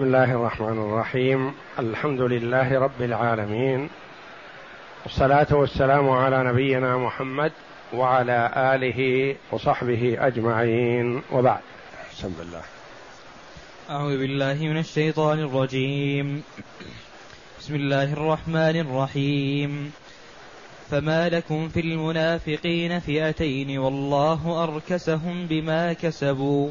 بسم الله الرحمن الرحيم. الحمد لله رب العالمين. والصلاة والسلام على نبينا محمد وعلى آله وصحبه أجمعين. وبعد. بسم الله أعوذ بالله من الشيطان الرجيم. بسم الله الرحمن الرحيم. فما لكم في المنافقين فئتين والله أركسهم بما كسبوا.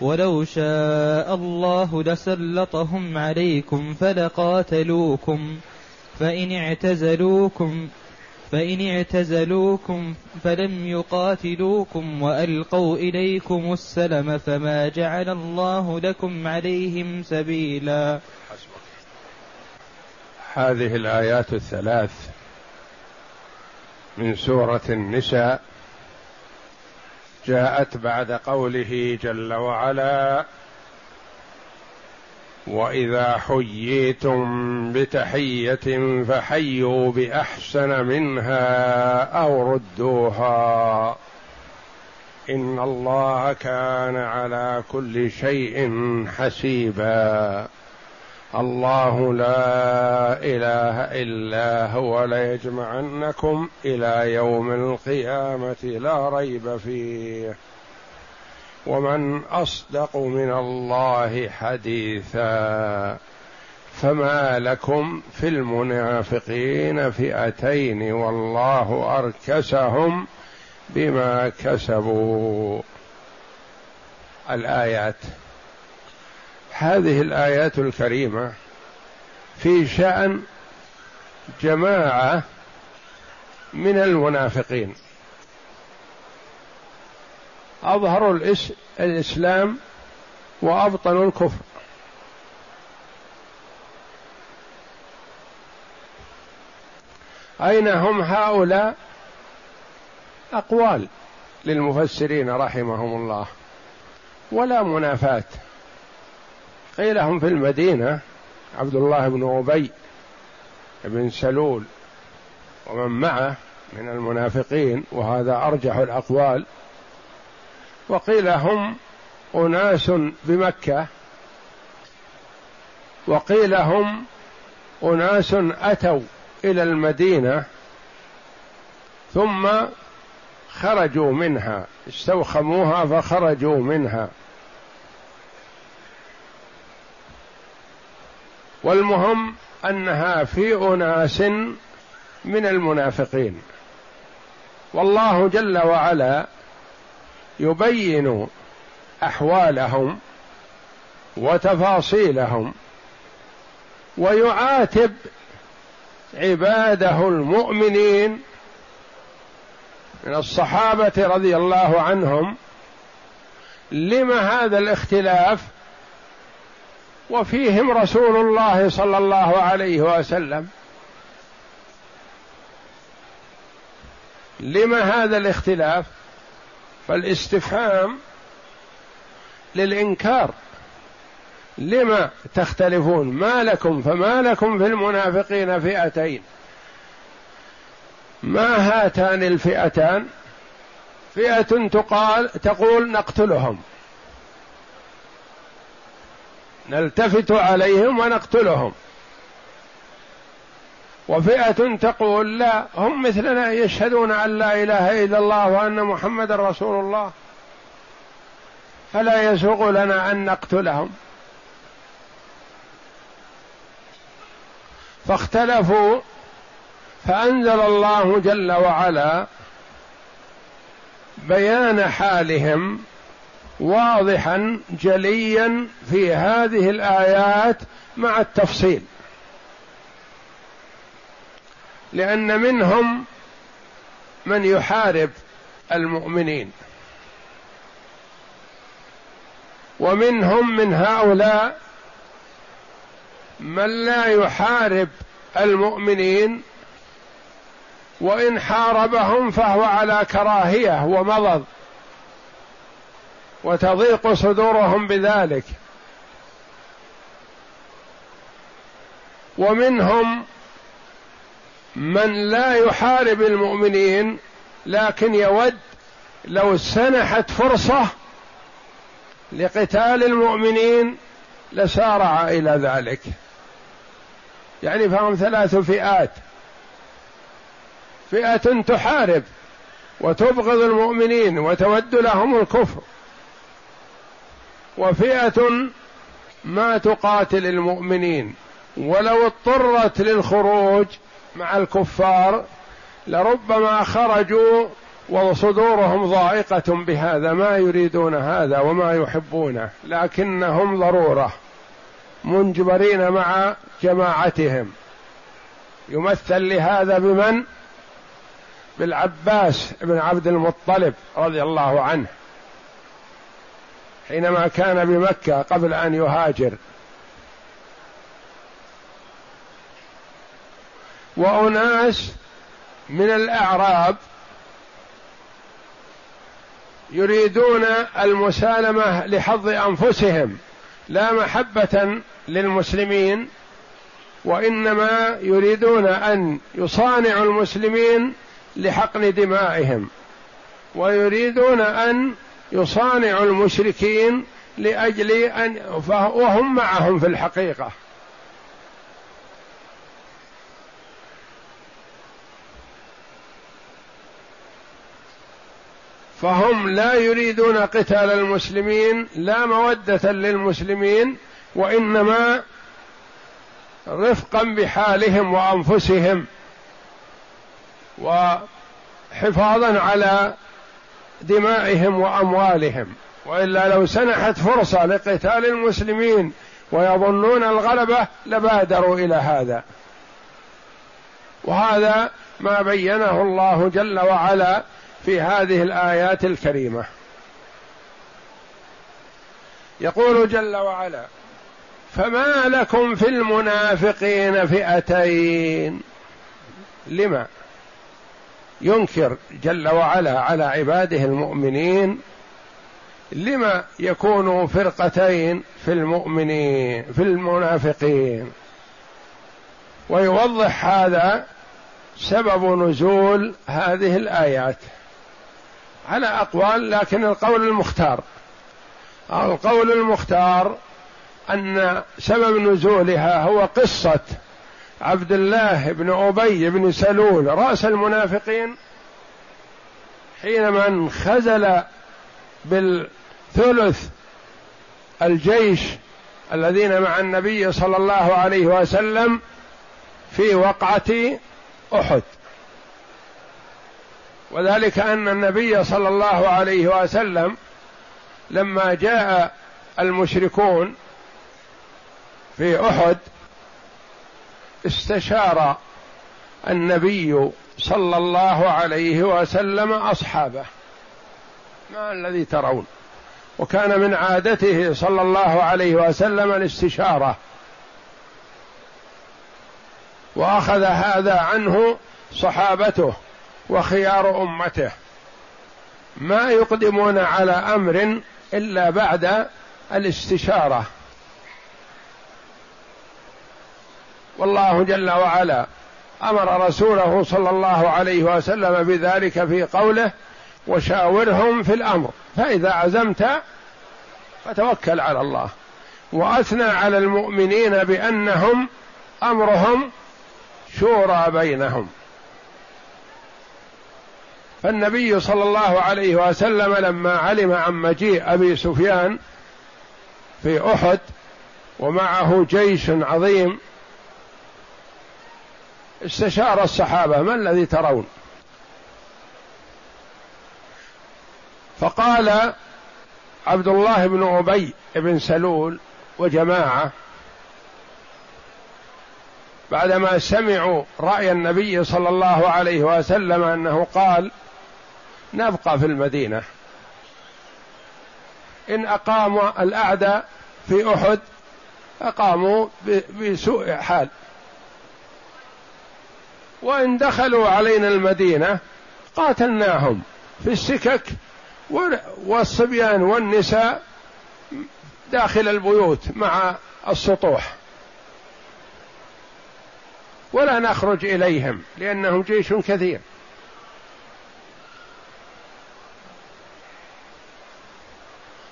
ولو شاء الله لسلطهم عليكم فلقاتلوكم فإن اعتزلوكم فإن اعتزلوكم فلم يقاتلوكم وألقوا إليكم السلم فما جعل الله لكم عليهم سبيلا. هذه الآيات الثلاث من سورة النساء جاءت بعد قوله جل وعلا وإذا حييتم بتحية فحيوا بأحسن منها أو ردوها. إن الله كان على كل شيء حسيبا. الله لا إله إلا هو ليجمعنكم إلى يوم القيامة لا ريب فيه. ومن أصدق من الله حديثا فما لكم في المنافقين فئتين والله أركسهم بما كسبوا. الآيات هذه الآيات الكريمة في شأن جماعة من المنافقين. اظهروا الإسلام وابطنوا الكفر. أين هم هؤلاء؟ أقوال للمفسرين رحمهم الله. ولا منافاة. قيل هم في المدينة عبد الله بن أبي بن سلول ومن معه من المنافقين وهذا أرجح الأقوال. وقيل هم أناس بمكة وقيل هم أناس أتوا إلى المدينة ثم خرجوا منها استوخموها فخرجوا منها. والمهم أنها في أناس من المنافقين. والله جل وعلا يبين أحوالهم وتفاصيلهم ويعاتب عباده المؤمنين. من الصحابة رضي الله عنهم لم هذا الاختلاف وفيهم رسول الله صلى الله عليه وسلم. لما هذا الاختلاف؟ فالاستفهام للإنكار. لما تختلفون؟ ما لكم؟ فما لكم في المنافقين فئتين. ما هاتان الفئتان؟ فئة تقال تقول نقتلهم. نلتفت عليهم ونقتلهم. وفئة تقول لا هم مثلنا يشهدون أن لا إله إلا الله وأن محمد رسول الله. فلا يسوغ لنا أن نقتلهم. فاختلفوا فأنزل الله جل وعلا بيان حالهم واضحا جليا في هذه الآيات مع التفصيل. لأن منهم من يحارب المؤمنين. ومنهم من هؤلاء من لا يحارب المؤمنين وإن حاربهم فهو على كراهية ومضض. وتضيق صدورهم بذلك. ومنهم من لا يحارب المؤمنين لكن يود لو سنحت فرصة لقتال المؤمنين لسارع إلى ذلك. يعني فهم ثلاث فئات. فئة تحارب وتبغض المؤمنين وتود لهم الكفر. وفئة ما تقاتل المؤمنين. ولو اضطرت للخروج مع الكفار لربما خرجوا وصدورهم ضائقة بهذا ما يريدون هذا وما يحبونه لكنهم ضرورة منجبرين مع جماعتهم. يمثل لهذا بمن؟ بالعباس بن عبد المطلب رضي الله عنه. حينما كان بمكة قبل أن يهاجر. وأناس من الأعراب يريدون المسالمة لحظ أنفسهم لا محبة للمسلمين وإنما يريدون أن يصانعوا المسلمين لحقن دمائهم ويريدون أن يصانعوا المشركين لأجل ان وهم معهم في الحقيقة. فهم لا يريدون قتال المسلمين لا مودة للمسلمين وإنما رفقا بحالهم وأنفسهم وحفاظا على دمائهم وأموالهم. وإلا لو سنحت فرصة لقتال المسلمين ويظنون الغلبة لبادروا إلى هذا. وهذا ما بينه الله جل وعلا في هذه الآيات الكريمة. يقول جل وعلا فما لكم في المنافقين فئتين لما؟ ينكر جل وعلا على عباده المؤمنين لما يكونوا فرقتين في المؤمنين في المنافقين. ويوضح هذا سبب نزول هذه الآيات على أقوال لكن القول المختار. القول المختار أن سبب نزولها هو قصة عبد الله بن أبي بن سلول رأس المنافقين حينما انخزل بالثلث الجيش الذين مع النبي صلى الله عليه وسلم في وقعة أحد. وذلك أن النبي صلى الله عليه وسلم لما جاء المشركون في أحد استشار النبي صلى الله عليه وسلم أصحابه. ما الذي ترون؟ وكان من عادته صلى الله عليه وسلم الاستشارة. وأخذ هذا عنه صحابته وخيار أمته. ما يقدمون على أمر إلا بعد الاستشارة. والله جل وعلا أمر رسوله صلى الله عليه وسلم بذلك في قوله وشاورهم في الأمر فإذا عزمت فتوكل على الله. وأثنى على المؤمنين بأنهم أمرهم شورى بينهم. فالنبي صلى الله عليه وسلم لما علم عن مجيء أبي سفيان في أحد ومعه جيش عظيم استشار الصحابة ما الذي ترون؟ فقال عبد الله بن أبي بن سلول وجماعة بعدما سمعوا رأي النبي صلى الله عليه وسلم أنه قال نبقى في المدينة. إن أقاموا الأعداء في أحد أقاموا بسوء حال. وإن دخلوا علينا المدينة قاتلناهم في السكك والصبيان والنساء داخل البيوت مع السطوح. ولا نخرج إليهم لأنهم جيش كثير.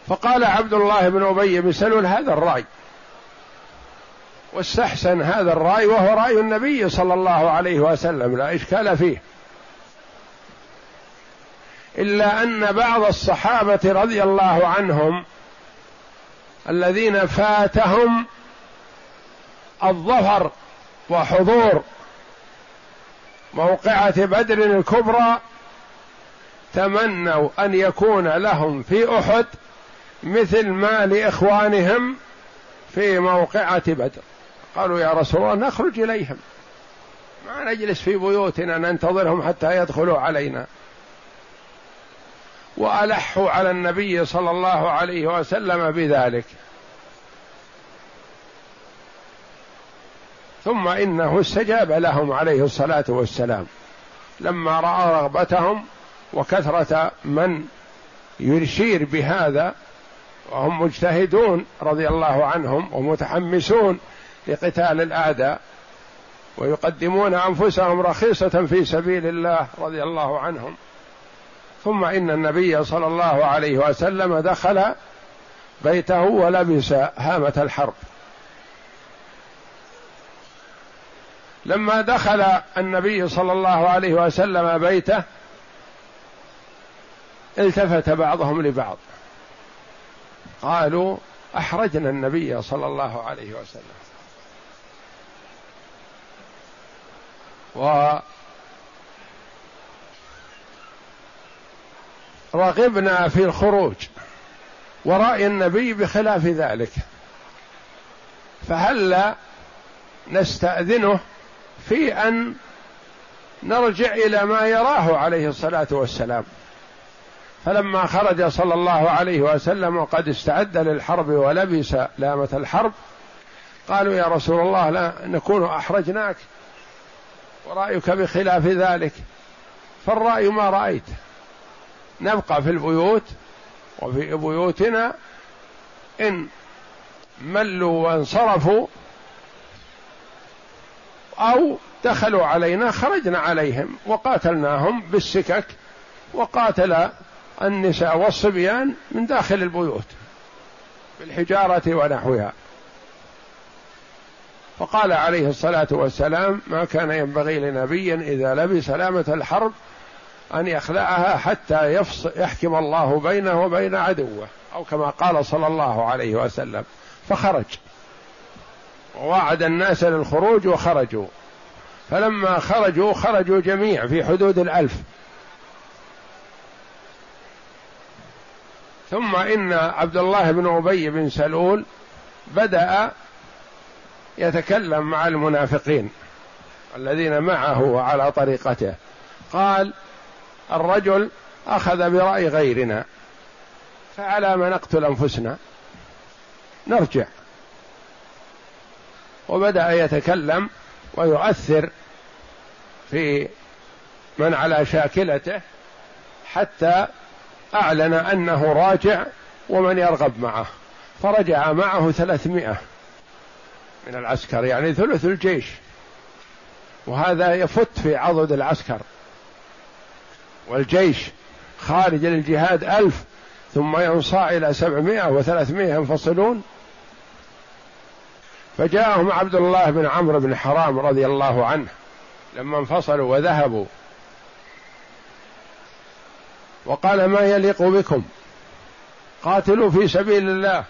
فقال عبد الله بن أبي بن سلول هذا الرأي. واستحسن هذا الرأي وهو رأي النبي صلى الله عليه وسلم لا إشكال فيه. إلا أن بعض الصحابة رضي الله عنهم الذين فاتهم الظفر وحضور موقعة بدر الكبرى تمنوا أن يكون لهم في أحد مثل ما لإخوانهم في موقعة بدر. قالوا يا رسول الله نخرج إليهم. ما نجلس في بيوتنا ننتظرهم حتى يدخلوا علينا. وألحوا على النبي صلى الله عليه وسلم بذلك. ثم إنه استجاب لهم عليه الصلاة والسلام. لما رأى رغبتهم وكثرة من يشير بهذا وهم مجتهدون رضي الله عنهم ومتحمسون لقتال الأعداء ويقدمون أنفسهم رخيصة في سبيل الله رضي الله عنهم. ثم إن النبي صلى الله عليه وسلم دخل بيته ولبس هامة الحرب. لما دخل النبي صلى الله عليه وسلم بيته التفت بعضهم لبعض. قالوا أحرجنا النبي صلى الله عليه وسلم. ورغبنا في الخروج ورأي النبي بخلاف ذلك. فهل نستأذنه في أن نرجع إلى ما يراه عليه الصلاة والسلام؟ فلما خرج صلى الله عليه وسلم وقد استعد للحرب ولبس لامة الحرب قالوا يا رسول الله لا نكون أحرجناك. ورايك بخلاف ذلك؟ فالرأي ما رأيت. نبقى في البيوت وفي بيوتنا إن ملوا وانصرفوا أو دخلوا علينا خرجنا عليهم وقاتلناهم بالسكك وقاتل النساء والصبيان من داخل البيوت بالحجارة ونحوها. فقال عليه الصلاة والسلام ما كان ينبغي لنبي إذا لبس سلامة الحرب أن يخلعها حتى يحكم الله بينه وبين عدوه أو كما قال صلى الله عليه وسلم. فخرج. ووعد الناس للخروج وخرجوا. فلما خرجوا خرجوا جميع في حدود الألف. ثم إن عبد الله بن أبي بن سلول بدأ يتكلم مع المنافقين الذين معه على طريقته. قال الرجل أخذ برأي غيرنا فعلى ما نقتل أنفسنا نرجع. وبدأ يتكلم ويؤثر في من على شاكلته حتى أعلن أنه راجع ومن يرغب معه. فرجع معه ثلاثمائة. من العسكر يعني ثلث الجيش. وهذا يفت في عضد العسكر. والجيش خارج للجهاد ألف ثم ينصاع إلى سبعمائة وثلاثمائة ينفصلون. فجاءهم عبد الله بن عمرو بن حرام رضي الله عنه لما انفصلوا وذهبوا. وقال ما يليق بكم؟ قاتلوا في سبيل الله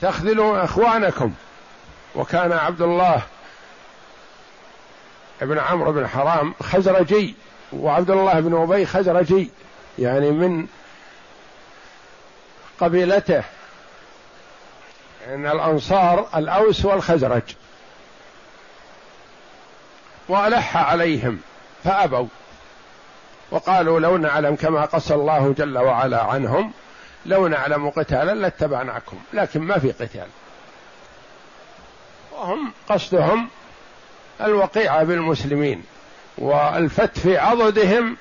تخذلوا إخوانكم. وكان عبد الله بن عمرو بن حرام خزرجي وعبد الله بن أبي خزرجي يعني من قبيلته إن الأنصار الأوس والخزرج. وألح عليهم فأبوا. وقالوا لو نعلم كما قص الله جل وعلا عنهم لو نعلم قتالا لاتبعناكم لكن ما في قتال. وهم قصدهم الوقيعه بالمسلمين والفت في عضدهم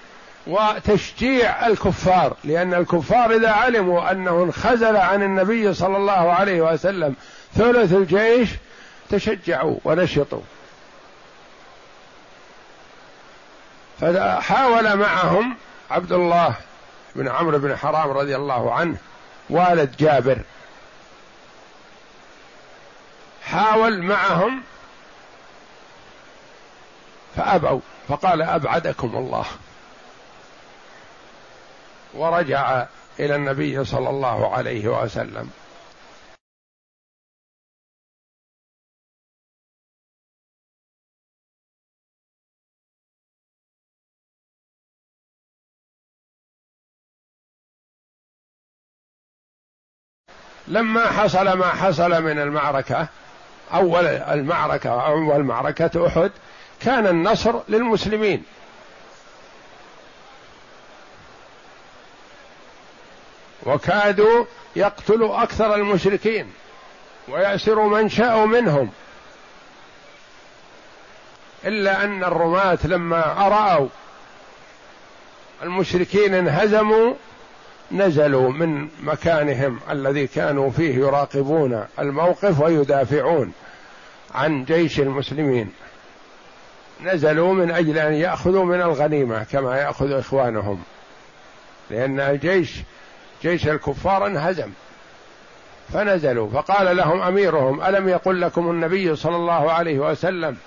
وتشجيع الكفار لأن الكفار إذا علموا أنه انخزل عن النبي صلى الله عليه وسلم ثلث الجيش تشجعوا ونشطوا. فحاول معهم عبد الله بن عمرو بن حرام رضي الله عنه والد جابر حاول معهم فأبوا فقال أبعدكم الله. ورجع إلى النبي صلى الله عليه وسلم. لما حصل ما حصل من المعركة أول المعركة أول معركة أحد كان النصر للمسلمين. وكادوا يقتلوا أكثر المشركين ويأسر من شاءوا منهم. إلا أن الرماة لما أرأوا المشركين انهزموا نزلوا من مكانهم الذي كانوا فيه يراقبون الموقف ويدافعون عن جيش المسلمين. نزلوا من أجل أن يأخذوا من الغنيمة كما يأخذ إخوانهم. لأن الجيش جيش الكفار انهزم. فنزلوا فقال لهم أميرهم ألم يقل لكم النبي صلى الله عليه وسلم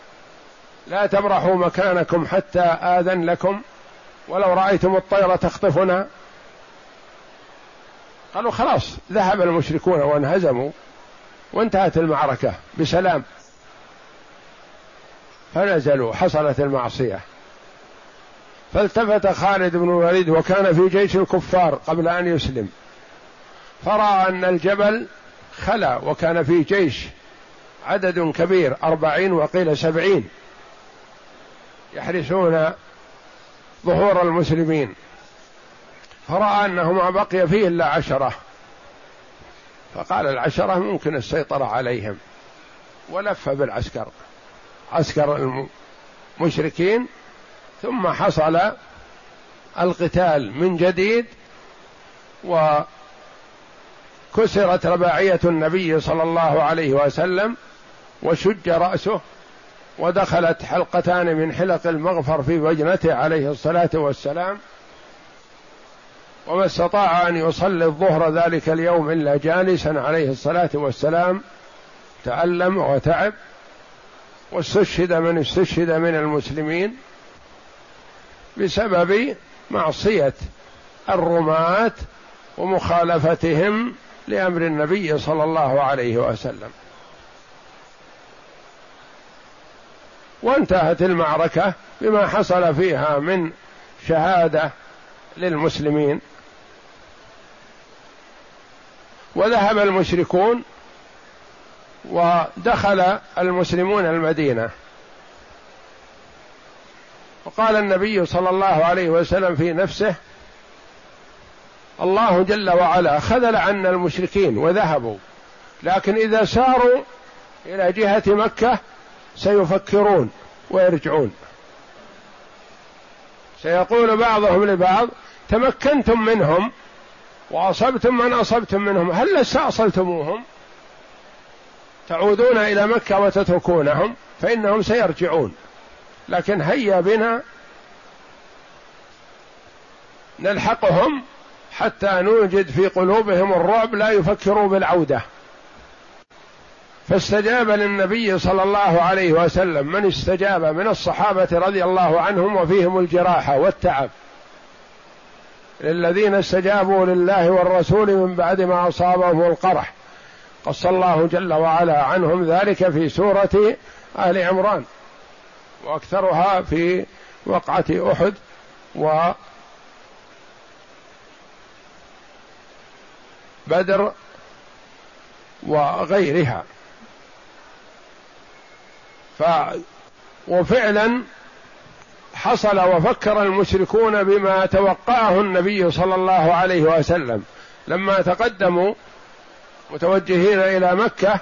لا تبرحوا مكانكم حتى آذن لكم ولو رأيتم الطير تخطفنا؟ قالوا خلاص ذهب المشركون وانهزموا وانتهت المعركة بسلام. فنزلوا حصلت المعصية. فالتفت خالد بن الوليد وكان في جيش الكفار قبل أن يسلم. فرأى أن الجبل خلا وكان في جيش عدد كبير أربعين وقيل سبعين. يحرسون ظهور المسلمين. فرأى أنه ما بقي فيه إلا عشرة. فقال العشرة ممكن السيطرة عليهم. ولف بالعسكر. عسكر المشركين. ثم حصل القتال من جديد. وكسرت رباعية النبي صلى الله عليه وسلم. وشج رأسه. ودخلت حلقتان من حلق المغفر في وجنته عليه الصلاة والسلام. وما استطاع أن يصلي الظهر ذلك اليوم إلا جالسا عليه الصلاة والسلام. تعلم وتعب واستشهد من استشهد من المسلمين بسبب معصية الرماة ومخالفتهم لأمر النبي صلى الله عليه وسلم. وانتهت المعركة بما حصل فيها من شهادة للمسلمين. وذهب المشركون ودخل المسلمون المدينة. وقال النبي صلى الله عليه وسلم في نفسه الله جل وعلا خذل عنا المشركين وذهبوا لكن إذا ساروا إلى جهة مكة سيفكرون ويرجعون. سيقول بعضهم لبعض تمكنتم منهم وأصبتم من أصبتم منهم. هل استاصلتموهم تعودون إلى مكة وتتركونهم فإنهم سيرجعون. لكن هيا بنا نلحقهم حتى نوجد في قلوبهم الرعب لا يفكروا بالعودة. فاستجاب للنبي صلى الله عليه وسلم من استجاب من الصحابة رضي الله عنهم وفيهم الجراحة والتعب. للذين استجابوا لله والرسول من بعد ما أصابهم القرح. قص الله جل وعلا عنهم ذلك في سورة آل عمران وأكثرها في وقعة أحد و بدر وغيرها. ف وفعلا حصل وفكر المشركون بما توقعه النبي صلى الله عليه وسلم. لما تقدموا متوجهين إلى مكة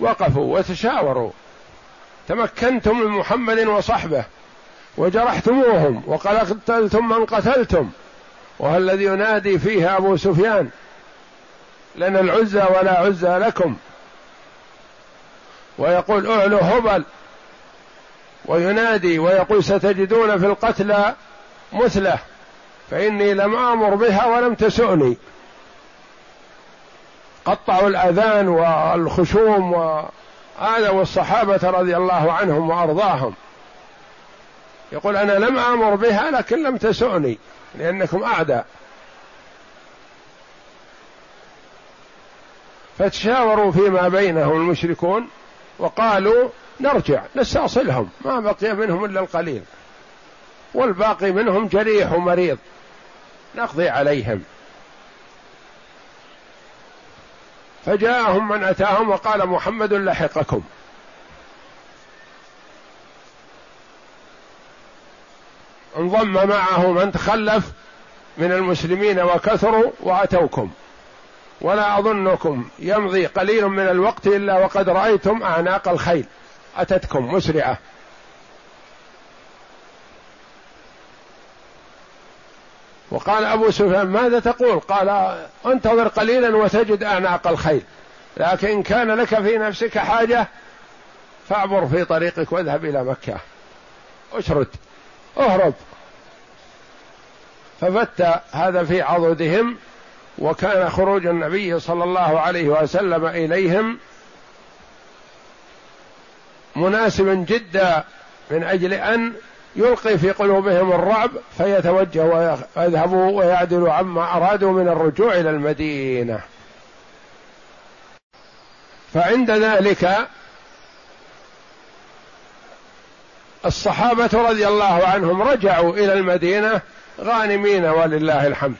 وقفوا وتشاوروا. تمكنتم من محمد وصحبه وجرحتموهم وقتلتم من قتلتم. وهو الذي ينادي فيه أبو سفيان لنا العزى ولا عزى لكم. ويقول اعلوا هبل وينادي ويقول ستجدون في القتلى مثله فإني لم آمر بها ولم تسؤني. قطعوا الأذان والخشوم وآذوا الصحابه رضي الله عنهم وأرضاهم. يقول أنا لم آمر بها لكن لم تسؤني لأنكم أعداء. فتشاوروا فيما بينهم المشركون وقالوا نرجع نستأصلهم. ما بقي منهم إلا القليل. والباقي منهم جريح ومريض. نقضي عليهم. فجاءهم من أتاهم وقال محمد لحقكم انضم معه من تخلف من المسلمين وكثروا وأتوكم. ولا أظنكم يمضي قليل من الوقت إلا وقد رأيتم اعناق الخيل. أتتكم مسرعة. وقال أبو سفيان ماذا تقول؟ قال انتظر قليلا وتجد أعناق الخيل. لكن كان لك في نفسك حاجة فاعبر في طريقك واذهب إلى مكة. أشرد أهرب. ففت هذا في عضدهم وكان خروج النبي صلى الله عليه وسلم إليهم. مناسبا جدا من أجل أن يلقي في قلوبهم الرعب فيتوجه ويذهبوا ويعدلوا عما أرادوا من الرجوع إلى المدينة. فعند ذلك الصحابة رضي الله عنهم رجعوا إلى المدينة غانمين ولله الحمد.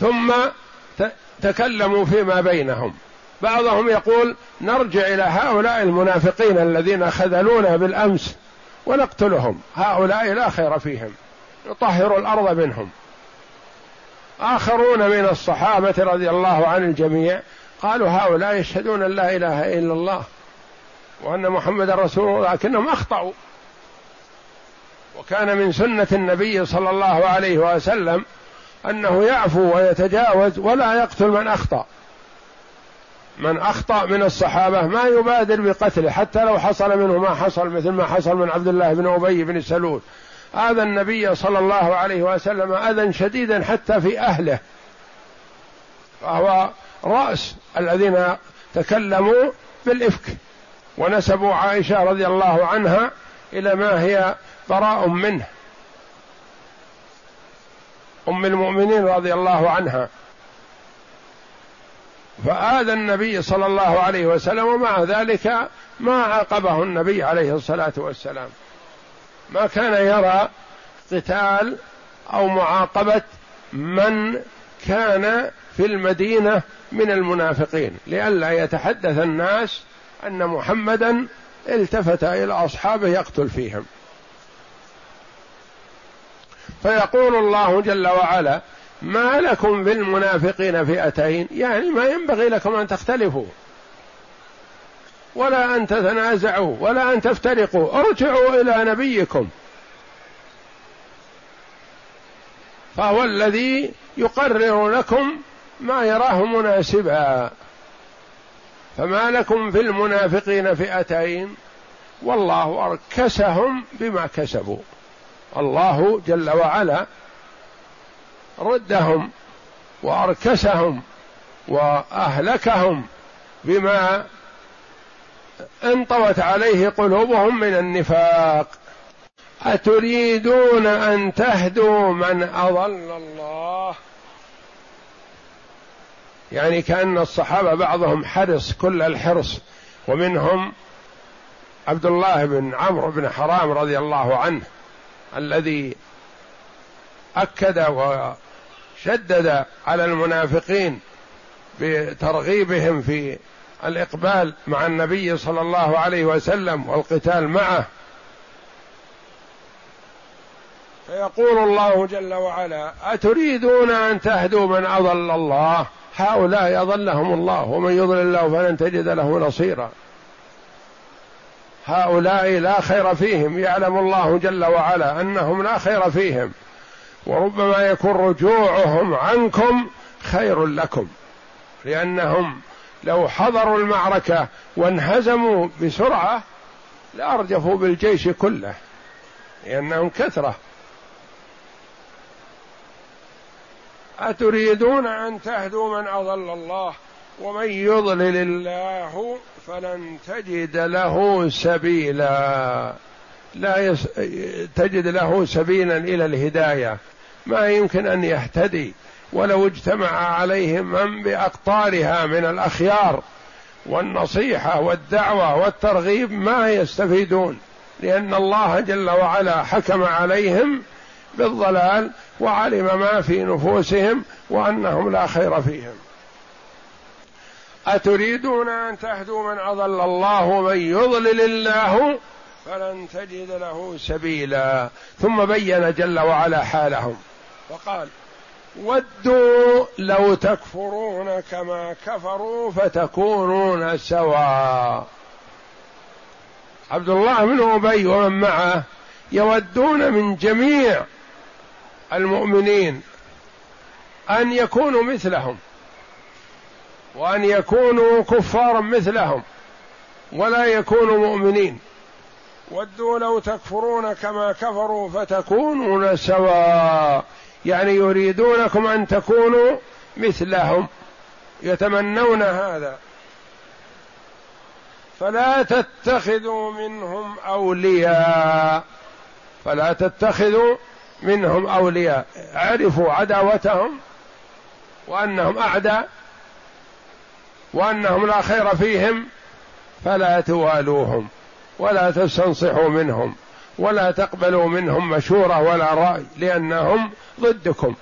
ثم تكلموا فيما بينهم. بعضهم يقول نرجع إلى هؤلاء المنافقين الذين خذلونا بالأمس ونقتلهم. هؤلاء لا خير فيهم. نطهر الأرض منهم. آخرون من الصحابة رضي الله عن الجميع قالوا هؤلاء يشهدون أن لا إله إلا الله وأن محمد رسول الله لكنهم أخطأوا. وكان من سنة النبي صلى الله عليه وسلم أنه يعفو ويتجاوز ولا يقتل من أخطأ. من أخطأ من الصحابة ما يبادر بقتله حتى لو حصل منه ما حصل مثل ما حصل من عبد الله بن أبي بن سلول. اذى النبي صلى الله عليه وسلم أذى شديدا حتى في أهله. فهو رأس الذين تكلموا بالإفك ونسبوا عائشة رضي الله عنها إلى ما هي براء منه. أم المؤمنين رضي الله عنها. فآذى النبي صلى الله عليه وسلم ومع ذلك ما عاقبه النبي عليه الصلاة والسلام. ما كان يرى قتال أو معاقبة من كان في المدينة من المنافقين لئلا يتحدث الناس أن محمدا التفت إلى أصحابه يقتل فيهم. فيقول الله جل وعلا ما لكم في المنافقين فئتين يعني ما ينبغي لكم أن تختلفوا. ولا أن تتنازعوا ولا أن تفترقوا. ارجعوا إلى نبيكم. فهو الذي يقرر لكم ما يراه مناسبا. فما لكم في المنافقين فئتين؟ والله أركسهم بما كسبوا. الله جل وعلا ردهم وأركسهم وأهلكهم بما انطوت عليه قلوبهم من النفاق. أتريدون أن تهدوا من أضل الله؟ يعني كأن الصحابة بعضهم حرص كل الحرص ومنهم عبد الله بن عمرو بن حرام رضي الله عنه الذي أكد وشدد على المنافقين بترغيبهم في الإقبال مع النبي صلى الله عليه وسلم والقتال معه. فيقول الله جل وعلا أتريدون أن تهدوا من أضل الله؟ هؤلاء اضلهم الله ومن يضلل الله فلن تجد له نصيرا. هؤلاء لا خير فيهم. يعلم الله جل وعلا أنهم لا خير فيهم. وربما يكون رجوعهم عنكم خير لكم. لأنهم لو حضروا المعركة وانهزموا بسرعة لأرجفوا بالجيش كله لأنهم كثرة. أتريدون أن تهدوا من أضل الله ومن يضلل الله فلن تجد له سبيلا. لا يس... تجد له سبيلا إلى الهداية. ما يمكن أن يهتدي ولو اجتمع عليهم من بأقطارها من الأخيار والنصيحة والدعوة والترغيب ما يستفيدون لأن الله جل وعلا حكم عليهم بالضلال وعلم ما في نفوسهم وأنهم لا خير فيهم. أتريدون أن تهدوا من أضل الله ومن يضلل الله؟ فلن تجد له سبيلا. ثم بين جل وعلا حالهم. وقال ودوا لو تكفرون كما كفروا فتكونون سواء. عبد الله بن أبي ومن معه يودون من جميع المؤمنين أن يكونوا مثلهم وأن يكونوا كفارا مثلهم ولا يكونوا مؤمنين. ودوا لو تكفرون كما كفروا فتكونون سواء. يعني يريدونكم أن تكونوا مثلهم يتمنون هذا. فلا تتخذوا منهم أولياء. فلا تتخذوا منهم أولياء. عرفوا عداوتهم وأنهم أعداء وأنهم لا خير فيهم فلا توالوهم ولا تستنصحوا منهم. ولا تقبلوا منهم مشورة ولا رأي لأنهم ضدكم.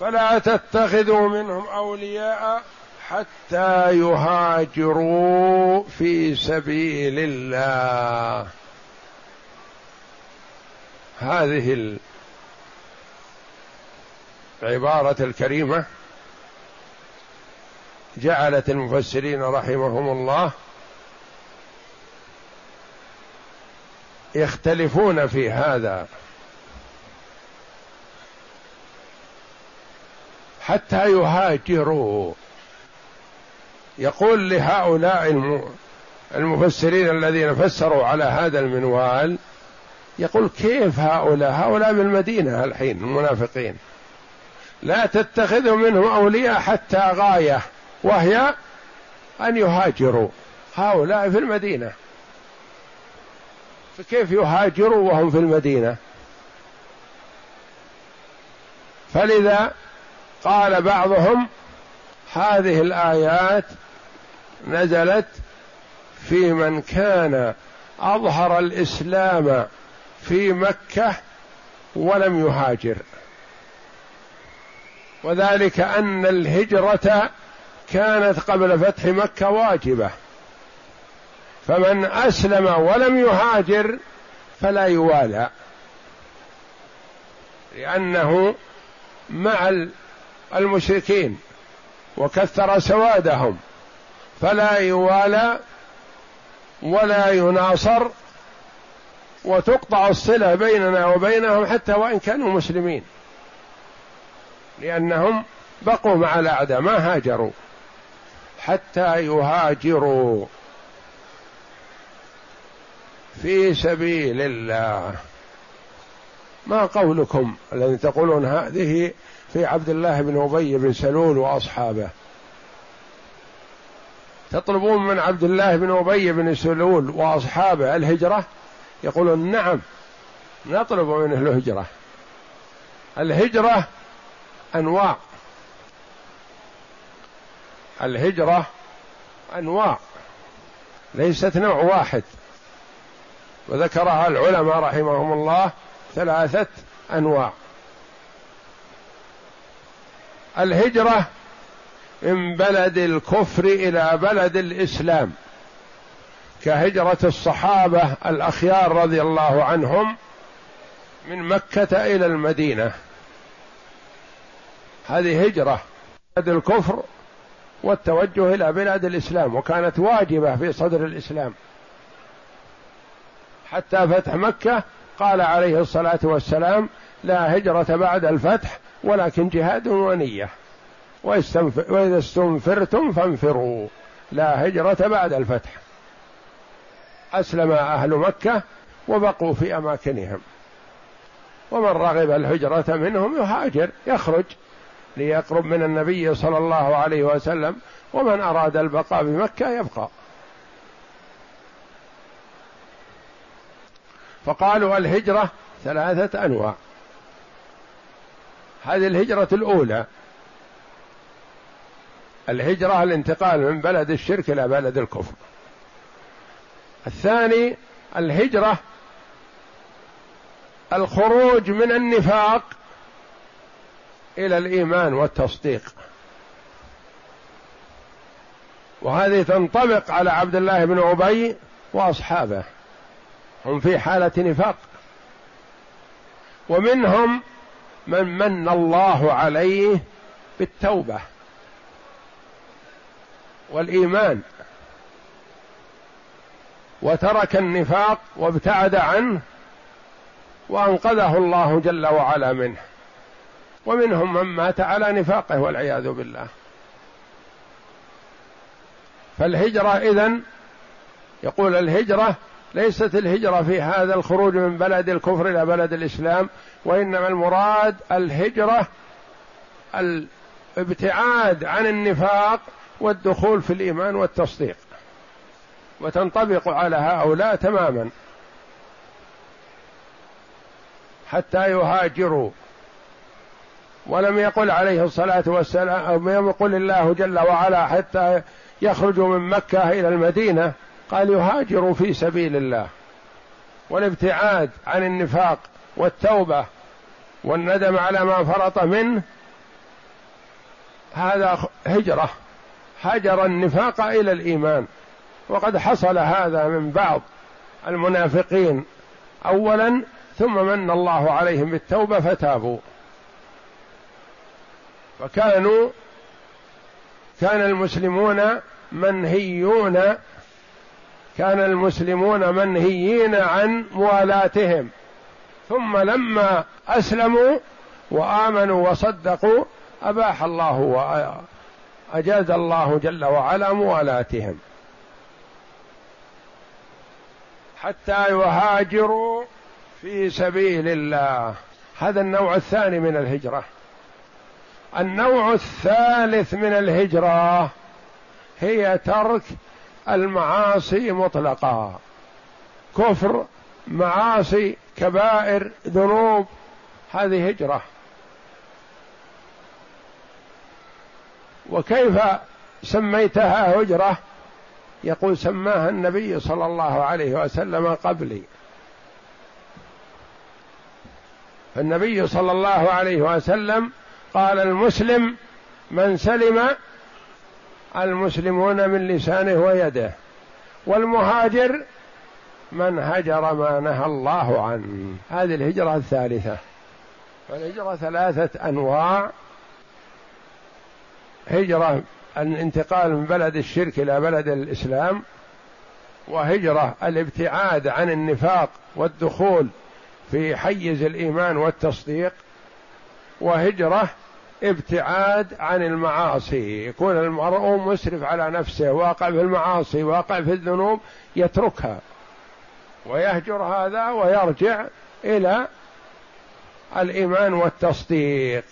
فلا تتخذوا منهم أولياء حتى يهاجروا في سبيل الله. هذه العبارة الكريمة جعلت المفسرين رحمهم الله يختلفون في هذا. حتى يهاجروا. يقول لهؤلاء المفسرين الذين فسروا على هذا المنوال يقول كيف هؤلاء؟ هؤلاء بالمدينة الحين المنافقين. لا تتخذوا منهم أولياء حتى غاية وهي أن يهاجروا. هؤلاء في المدينة. فكيف يهاجروا وهم في المدينة؟ فلذا قال بعضهم هذه الآيات نزلت في من كان أظهر الإسلام في مكة ولم يهاجر. وذلك أن الهجرة كانت قبل فتح مكة واجبة. فمن أسلم ولم يهاجر فلا يوالى لأنه مع المشركين وكثر سوادهم فلا يوالى ولا يناصر وتقطع الصلة بيننا وبينهم حتى وإن كانوا مسلمين لأنهم بقوا مع الأعداء ما هاجروا حتى يهاجروا. في سبيل الله. ما قولكم الذي تقولون هذه في عبد الله بن أبي بن سلول وأصحابه؟ تطلبون من عبد الله بن أبي بن سلول وأصحابه الهجرة؟ يقولون نعم نطلب منه الهجرة. الهجرة أنواع. الهجرة أنواع. ليست نوع واحد. وذكرها العلماء رحمهم الله ثلاثة أنواع. الهجرة من بلد الكفر إلى بلد الإسلام كهجرة الصحابة الأخيار رضي الله عنهم من مكة إلى المدينة. هذه هجرة بلد الكفر والتوجه إلى بلاد الإسلام وكانت واجبة في صدر الإسلام. حتى فتح مكة قال عليه الصلاة والسلام لا هجرة بعد الفتح ولكن جهاد ونية. وإذا استنفرتم فانفروا. لا هجرة بعد الفتح. أسلم أهل مكة وبقوا في أماكنهم. ومن رغب الهجرة منهم يهاجر يخرج ليقرب من النبي صلى الله عليه وسلم. ومن أراد البقاء بمكة يبقى. فقالوا الهجرة ثلاثة أنواع. هذه الهجرة الأولى. الهجرة الانتقال من بلد الشرك إلى بلد الكفر. الثاني الهجرة الخروج من النفاق إلى الإيمان والتصديق. وهذه تنطبق على عبد الله بن أبي وأصحابه. هم في حالة نفاق. ومنهم من من الله عليه بالتوبة والإيمان. وترك النفاق وابتعد عنه وأنقذه الله جل وعلا منه. ومنهم من مات على نفاقه والعياذ بالله. فالهجرة إذن يقول الهجرة ليست الهجرة في هذا الخروج من بلد الكفر إلى بلد الإسلام وإنما المراد الهجرة الابتعاد عن النفاق والدخول في الإيمان والتصديق. وتنطبق على هؤلاء تماما. حتى يهاجروا. ولم يقل عليه الصلاة والسلام أو لم يقل الله جل وعلا حتى يخرجوا من مكة إلى المدينة. قال يهاجروا في سبيل الله والابتعاد عن النفاق والتوبة والندم على ما فرط منه هذا هجرة. هجر النفاق إلى الإيمان. وقد حصل هذا من بعض المنافقين أولا ثم من الله عليهم بالتوبة فتابوا. فكانوا كان المسلمون منهيون كان المسلمون منهيين عن موالاتهم. ثم لما أسلموا وآمنوا وصدقوا أباح الله واجاز الله جل وعلا موالاتهم. حتى يهاجروا في سبيل الله. هذا النوع الثاني من الهجرة. النوع الثالث من الهجرة هي ترك المعاصي مطلقا كفر معاصي كبائر ذنوب. هذه هجرة. وكيف سميتها هجرة؟ يقول سماها النبي صلى الله عليه وسلم قبلي. فالنبي صلى الله عليه وسلم قال المسلم من سلم المسلمون من لسانه ويده. والمهاجر من هجر ما نهى الله عنه. هذه الهجرة الثالثة. فالهجرة ثلاثة أنواع. هجرة الانتقال من بلد الشرك إلى بلد الإسلام. وهجرة الابتعاد عن النفاق والدخول في حيز الإيمان والتصديق. وهجرة ابتعاد عن المعاصي. يكون المرء مسرف على نفسه واقع في المعاصي واقع في الذنوب يتركها. ويهجر هذا ويرجع إلى الإيمان والتصديق.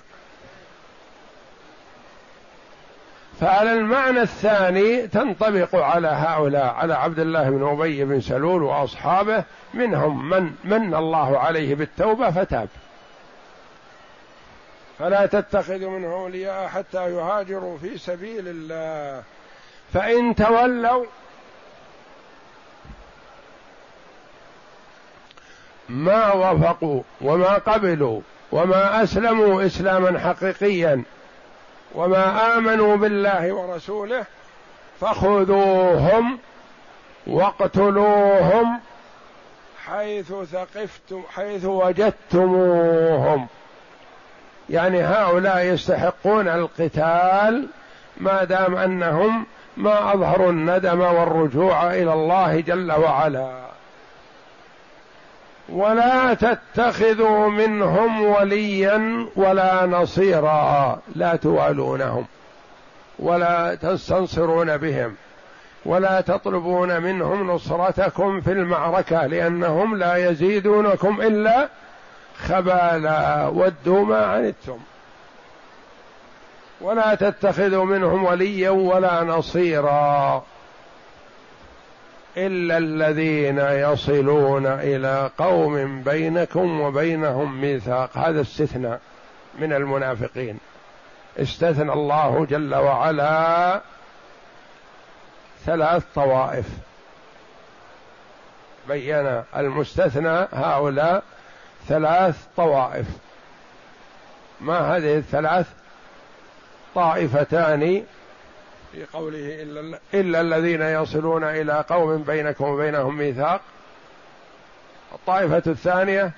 فعلى المعنى الثاني تنطبق على هؤلاء على عبد الله بن أبي بن سلول وأصحابه منهم من من الله عليه بالتوبة فتاب. فلا تتخذوا منه أولياء حتى يهاجروا في سبيل الله. فإن تولوا ما وافقوا وما قبلوا وما أسلموا إسلاما حقيقيا وما آمنوا بالله ورسوله فخذوهم واقتلوهم حيث ثقفتم حيث وجدتموهم. يعني هؤلاء يستحقون القتال ما دام أنهم ما أظهروا الندم والرجوع إلى الله جل وعلا. ولا تتخذوا منهم وليا ولا نصيرا لا توالونهم ولا تستنصرون بهم ولا تطلبون منهم نصرتكم في المعركة لأنهم لا يزيدونكم إلا خبالا ودوا ما عنتم. ولا تتخذوا منهم وليا ولا نصيرا إلا الذين يصلون إلى قوم بينكم وبينهم ميثاق. هذا استثناء من المنافقين. استثنى الله جل وعلا ثلاث طوائف. بين المستثنى هؤلاء ثلاث طوائف. ما هذه الثلاث؟ طائفتان في قوله إلا, إلا الذين يصلون إلى قوم بينكم وبينهم ميثاق. الطائفة الثانية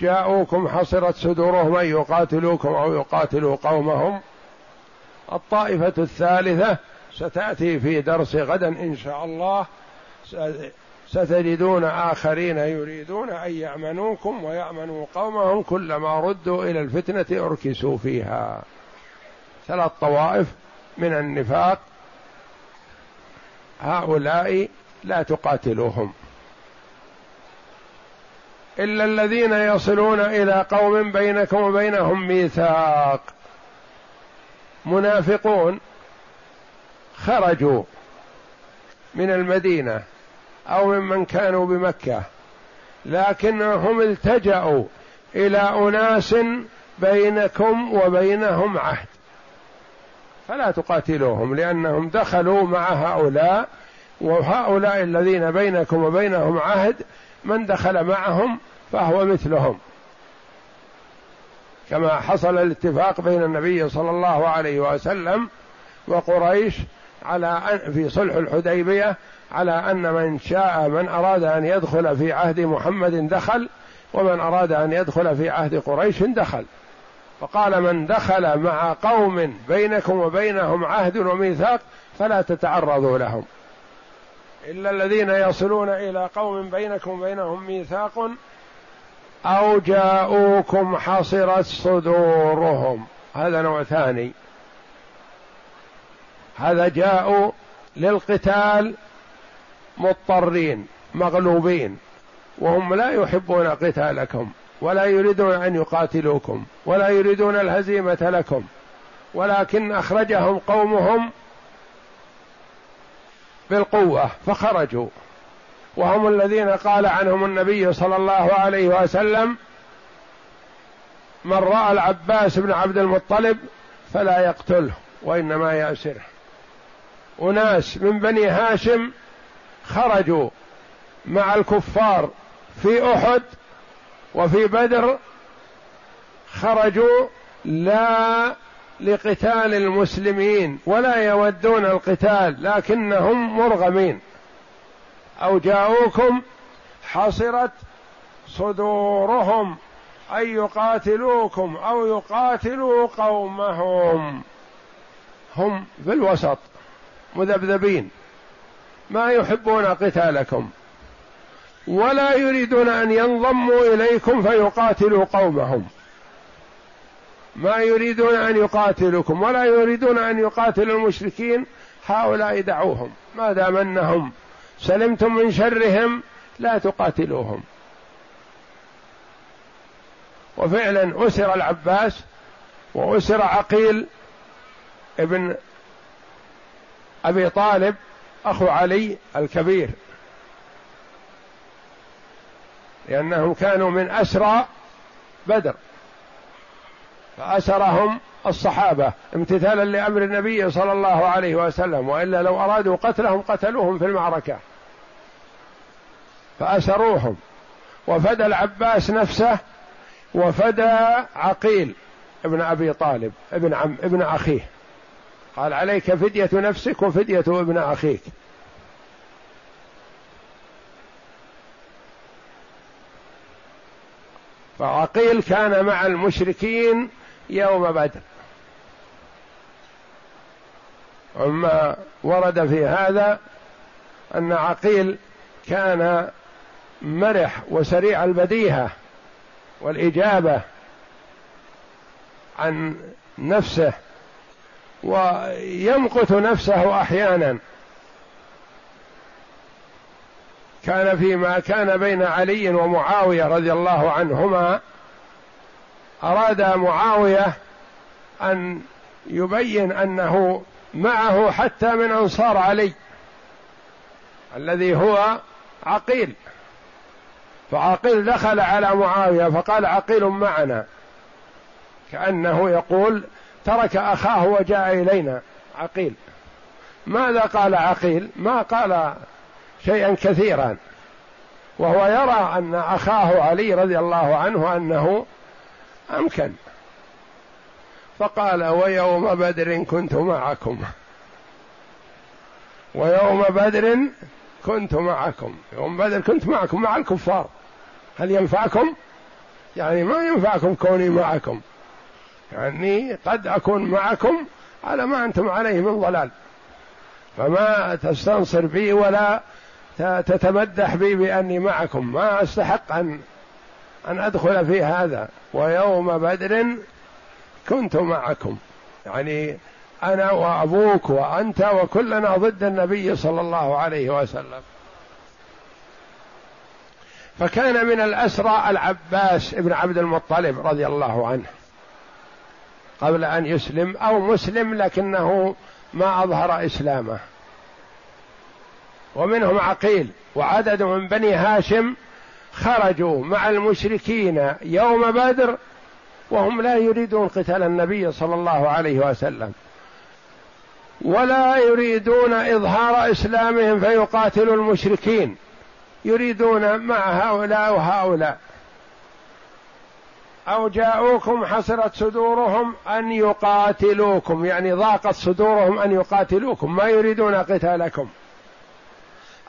جاءوكم حصرت صدورهم أن يقاتلوكم أو يقاتلوا قومهم. الطائفة الثالثة ستأتي في درس غدا إن شاء الله. ستجدون آخرين يريدون أن يأمنوكم ويأمنوا قومهم كلما ردوا إلى الفتنة أركسوا فيها. ثلاث طوائف من النفاق هؤلاء لا تقاتلوهم. إلا الذين يصلون إلى قوم بينكم وبينهم ميثاق. منافقون خرجوا من المدينة. أو ممن كانوا بمكة. لكنهم التجأوا إلى أناس بينكم وبينهم عهد. فلا تقاتلوهم لأنهم دخلوا مع هؤلاء وهؤلاء الذين بينكم وبينهم عهد من دخل معهم فهو مثلهم. كما حصل الاتفاق بين النبي صلى الله عليه وسلم وقريش على في صلح الحديبية على أن من شاء من أراد أن يدخل في عهد محمد دخل ومن أراد أن يدخل في عهد قريش دخل. فقال من دخل مع قوم بينكم وبينهم عهد وميثاق فلا تتعرضوا لهم. إلا الذين يصلون إلى قوم بينكم وبينهم ميثاق أو جاءوكم حصرت صدورهم. هذا نوع ثاني. هذا جاءوا للقتال مضطرين مغلوبين وهم لا يحبون قتالكم ولا يريدون أن يقاتلوكم ولا يريدون الهزيمة لكم. ولكن أخرجهم قومهم بالقوة فخرجوا. وهم الذين قال عنهم النبي صلى الله عليه وسلم من رأى العباس بن عبد المطلب فلا يقتله وإنما ياسره أناس من بني هاشم خرجوا مع الكفار في أحد وفي بدر خرجوا لا لقتال المسلمين ولا يودون القتال لكنهم مرغمين. أو جاءوكم حصرت صدورهم ان يقاتلوكم أو يقاتلوا قومهم. هم في الوسط مذبذبين. ما يحبون قتالكم. ولا يريدون أن ينضموا إليكم فيقاتلوا قومهم. ما يريدون أن يقاتلوكم ولا يريدون أن يقاتلوا المشركين هؤلاء دعوهم. ما دام انهم سلمتم من شرهم لا تقاتلوهم. وفعلا أسر العباس وأسر عقيل ابن أبي طالب أخو علي الكبير. لأنهم كانوا من أسرى بدر. فأسرهم الصحابة امتثالا لأمر النبي صلى الله عليه وسلم وإلا لو أرادوا قتلهم قتلوهم في المعركة. فأسروهم. وفدى العباس نفسه وفدى عقيل ابن أبي طالب ابن عم ابن أخيه. قال عليك فدية نفسك وفدية ابن أخيك. فعقيل كان مع المشركين يوم بدر. أما ورد في هذا أن عقيل كان مرح وسريع البديهة والإجابة عن نفسه ويمقت نفسه أحيانا. كان فيما كان بين علي ومعاوية رضي الله عنهما أراد معاوية أن يبين أنه معه حتى من أنصار علي الذي هو عقيل. فعقيل دخل على معاوية فقال عقيل معنا كأنه يقول ترك أخاه وجاء إلينا. عقيل. ماذا قال عقيل؟ ما قال شيئا كثيرا. وهو يرى أن أخاه علي رضي الله عنه أنه أمكن. فقال ويوم بدر كنت معكم. ويوم بدر كنت معكم. يوم بدر كنت معكم مع الكفار. هل ينفعكم؟ يعني ما ينفعكم كوني معكم. يعني قد أكون معكم على ما أنتم عليه من ضلال. فما تستنصر بي ولا تتمدح بي بأني معكم. ما أستحق أن أن أدخل في هذا. ويوم بدر كنت معكم. يعني أنا وأبوك وأنت وكلنا ضد النبي صلى الله عليه وسلم. فكان من الأسرى العباس بن عبد المطلب رضي الله عنه. قبل أن يسلم أو مسلم لكنه ما أظهر إسلامه. ومنهم عقيل وعدد من بني هاشم خرجوا مع المشركين يوم بدر وهم لا يريدون قتال النبي صلى الله عليه وسلم. ولا يريدون إظهار إسلامهم فيقاتلوا المشركين. يريدون مع هؤلاء وهؤلاء. أو جاءوكم حسرت صدورهم أن يقاتلوكم يعني ضاقت صدورهم أن يقاتلوكم ما يريدون قتالكم.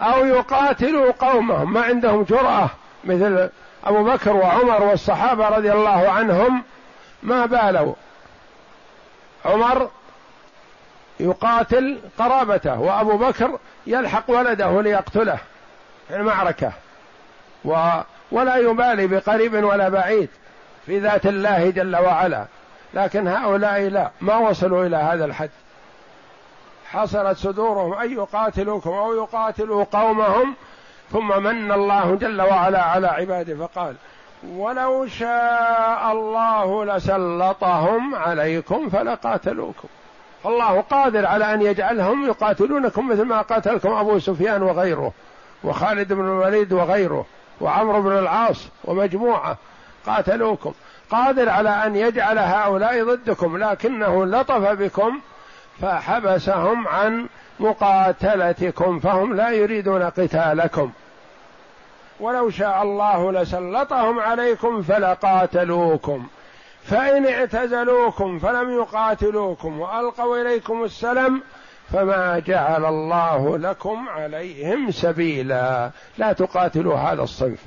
أو يقاتلوا قومهم ما عندهم جرأة مثل أبو بكر وعمر والصحابة رضي الله عنهم ما بالوا. عمر يقاتل قرابته وأبو بكر يلحق ولده ليقتله في المعركة و ولا يبالي بقريب ولا بعيد. في ذات الله جل وعلا. لكن هؤلاء لا ما وصلوا إلى هذا الحد. حصلت صدورهم أن يقاتلوكم أو يقاتلوا قومهم ثم من الله جل وعلا على عباده. فقال ولو شاء الله لسلطهم عليكم فلقاتلوكم. فالله قادر على أن يجعلهم يقاتلونكم مثل ما قاتلكم أبو سفيان وغيره وخالد بن الوليد وغيره وعمرو بن العاص ومجموعة. قاتلوكم. قادر على أن يجعل هؤلاء ضدكم لكنه لطف بكم فحبسهم عن مقاتلتكم فهم لا يريدون قتالكم. ولو شاء الله لسلطهم عليكم فلقاتلوكم. فإن اعتزلوكم فلم يقاتلوكم وألقوا إليكم السلم فما جعل الله لكم عليهم سبيلا. لا تقاتلوا هذا الصنف.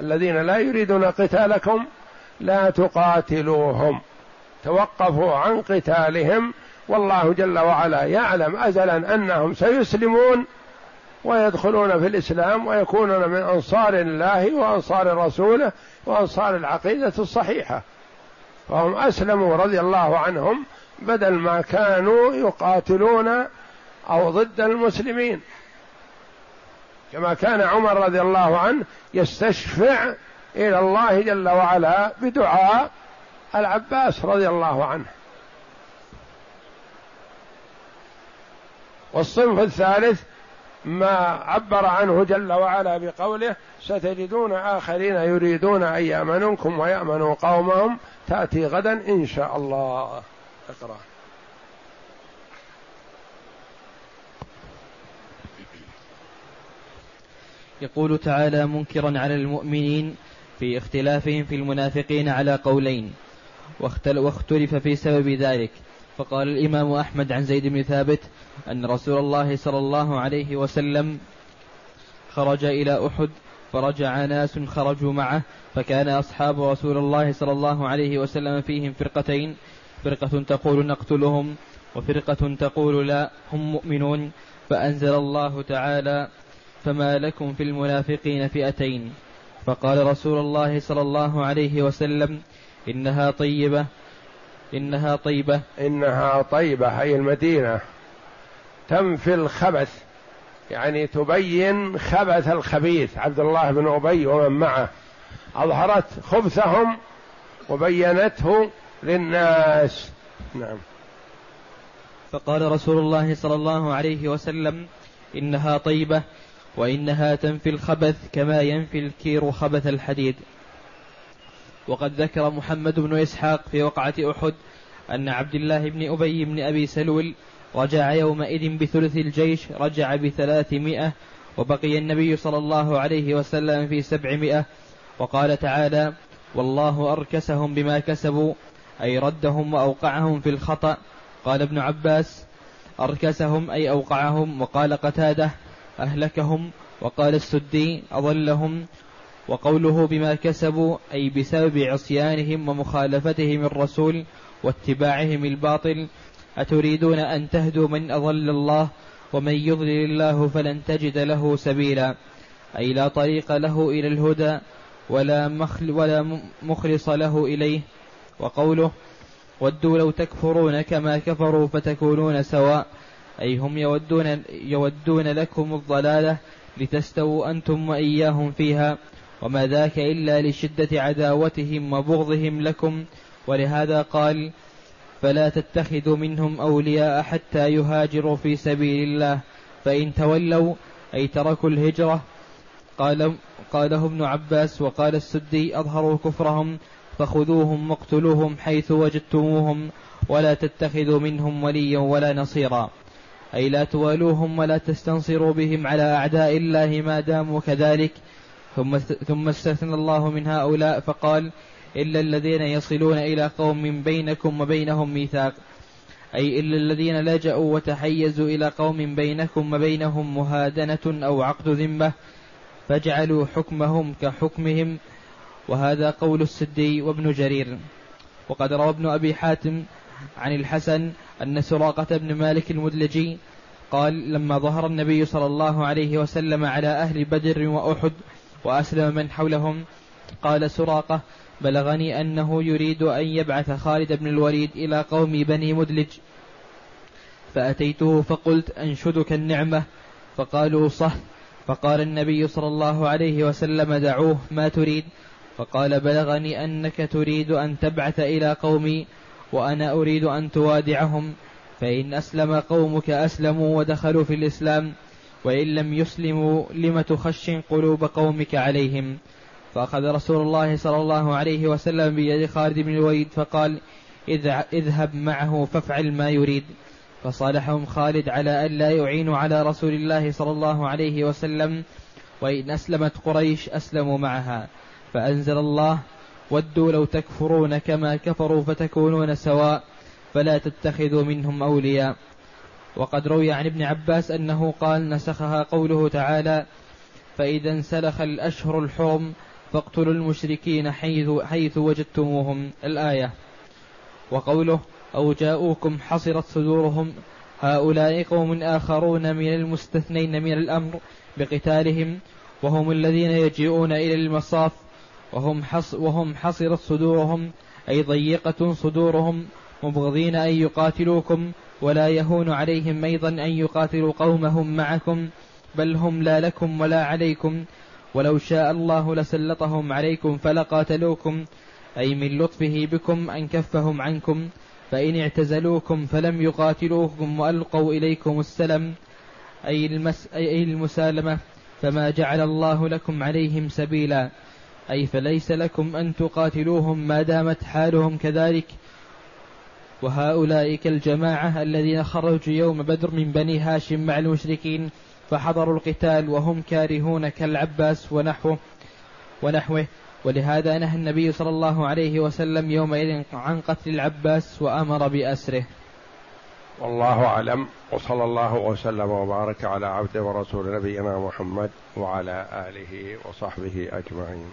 الذين لا يريدون قتالكم لا تقاتلوهم. توقفوا عن قتالهم. والله جل وعلا يعلم ازلا أنهم سيسلمون ويدخلون في الإسلام ويكونون من أنصار الله وأنصار رسوله وأنصار العقيدة الصحيحة. فهم أسلموا رضي الله عنهم بدل ما كانوا يقاتلون أو ضد المسلمين. كما كان عمر رضي الله عنه يستشفع إلى الله جل وعلا بدعاء العباس رضي الله عنه. والصنف الثالث ما عبر عنه جل وعلا بقوله ستجدون آخرين يريدون أن يأمنوكم ويأمنوا قومهم تأتي غدا إن شاء الله. اقرأ. يقول تعالى منكرا على المؤمنين في اختلافهم في المنافقين على قولين واختلف في سبب ذلك. فقال الإمام أحمد عن زيد بن ثابت أن رسول الله صلى الله عليه وسلم خرج إلى أحد فرجع ناس خرجوا معه فكان أصحاب رسول الله صلى الله عليه وسلم فيهم فرقتين فرقة تقول نقتلهم وفرقة تقول لا هم مؤمنون فأنزل الله تعالى فما لكم في المنافقين فئتين. فقال رسول الله صلى الله عليه وسلم إنها طيبة إنها طيبة. إنها طيبة أي المدينة. تنفي الخبث يعني تبين خبث الخبيث. عبد الله بن أبي ومن معه. أظهرت خبثهم وبينته للناس. نعم. فقال رسول الله صلى الله عليه وسلم إنها طيبة وإنها تنفي الخبث كما ينفي الكير خبث الحديد. وقد ذكر محمد بن إسحاق في وقعة أحد أن عبد الله بن أبي بن أبي سلول رجع يومئذ بثلث الجيش رجع بثلاثمائة وبقي النبي صلى الله عليه وسلم في سبعمائة. وقال تعالى والله أركسهم بما كسبوا أي ردهم وأوقعهم في الخطأ. قال ابن عباس أركسهم أي أوقعهم. وقال قتادة أهلكهم وقال السدي أضلهم وقوله بما كسبوا أي بسبب عصيانهم ومخالفتهم الرسول واتباعهم الباطل أتريدون أن تهدوا من أضل الله ومن يضلل الله فلن تجد له سبيلا أي لا طريق له إلى الهدى ولا, مخل ولا مخلص له إليه وقوله ودوا لو تكفرون كما كفروا فتكونون سواء أي هم يودون, يودون لكم الضلالة لتستووا أنتم وإياهم فيها وما ذاك إلا لشدة عداوتهم وبغضهم لكم. ولهذا قال فلا تتخذوا منهم أولياء حتى يهاجروا في سبيل الله فإن تولوا أي تركوا الهجرة. قال قاله ابن عباس وقال السدي أظهروا كفرهم فخذوهم واقتلوهم حيث وجدتموهم ولا تتخذوا منهم وليا ولا نصيرا. أي لا توالوهم ولا تستنصروا بهم على أعداء الله ما داموا كذلك. ثم ثم استثنى الله من هؤلاء فقال إلا الذين يصلون إلى قوم بينكم وبينهم ميثاق. أي إلا الذين لجأوا وتحيزوا إلى قوم بينكم وبينهم مهادنة أو عقد ذمة فاجعلوا حكمهم كحكمهم. وهذا قول السدي وابن جرير. وقد روى ابن أبي حاتم عن الحسن أن سراقة بن مالك المدلجي قال لما ظهر النبي صلى الله عليه وسلم على أهل بدر وأحد وأسلم من حولهم قال سراقة بلغني أنه يريد أن يبعث خالد بن الوليد إلى قوم بني مدلج فأتيته فقلت أنشدك النعمة فقالوا صح فقال النبي صلى الله عليه وسلم دعوه ما تريد فقال بلغني أنك تريد أن تبعث إلى قومي وأنا أريد أن توادعهم فإن أسلم قومك أسلموا ودخلوا في الإسلام وإن لم يسلموا لم تخشن قلوب قومك عليهم. فأخذ رسول الله صلى الله عليه وسلم بيد خالد بن الوليد فقال اذهب معه فافعل ما يريد. فصالحهم خالد على أن لا يعينوا على رسول الله صلى الله عليه وسلم وإن أسلمت قريش أسلموا معها. فأنزل الله ودوا لو تكفرون كما كفروا فتكونون سواء فلا تتخذوا منهم أولياء. وقد روي عن ابن عباس أنه قال نسخها قوله تعالى فإذا انسلخ الأشهر الحرم فاقتلوا المشركين حيث, حيث وجدتموهم. الآية. وقوله أو جاءوكم حصرت صدورهم هؤلاء قوم آخرون من المستثنين من الأمر بقتالهم وهم الذين يجيئون إلى المصاف وهم, حص وهم حصرت صدورهم أي ضيقة صدورهم مبغضين أن يقاتلوكم ولا يهون عليهم أيضا أن يقاتلوا قومهم معكم بل هم لا لكم ولا عليكم. ولو شاء الله لسلطهم عليكم فلقاتلوكم. أي من لطفه بكم أن كفهم عنكم. فإن اعتزلوكم فلم يقاتلوكم وألقوا إليكم السلم. أي, المس أي المسالمة فما جعل الله لكم عليهم سبيلا. أي فليس لكم أن تقاتلوهم ما دامت حالهم كذلك. وهؤلاء كالجماعة الذين خرجوا يوم بدر من بني هاشم مع المشركين فحضروا القتال وهم كارهون كالعباس ونحوه ونحوه. ولهذا نهى النبي صلى الله عليه وسلم يومئذ عن قتل العباس وأمر بأسره. والله أعلم. وصلى الله وسلم وبارك على عبده ورسول نبينا محمد وعلى آله وصحبه أجمعين.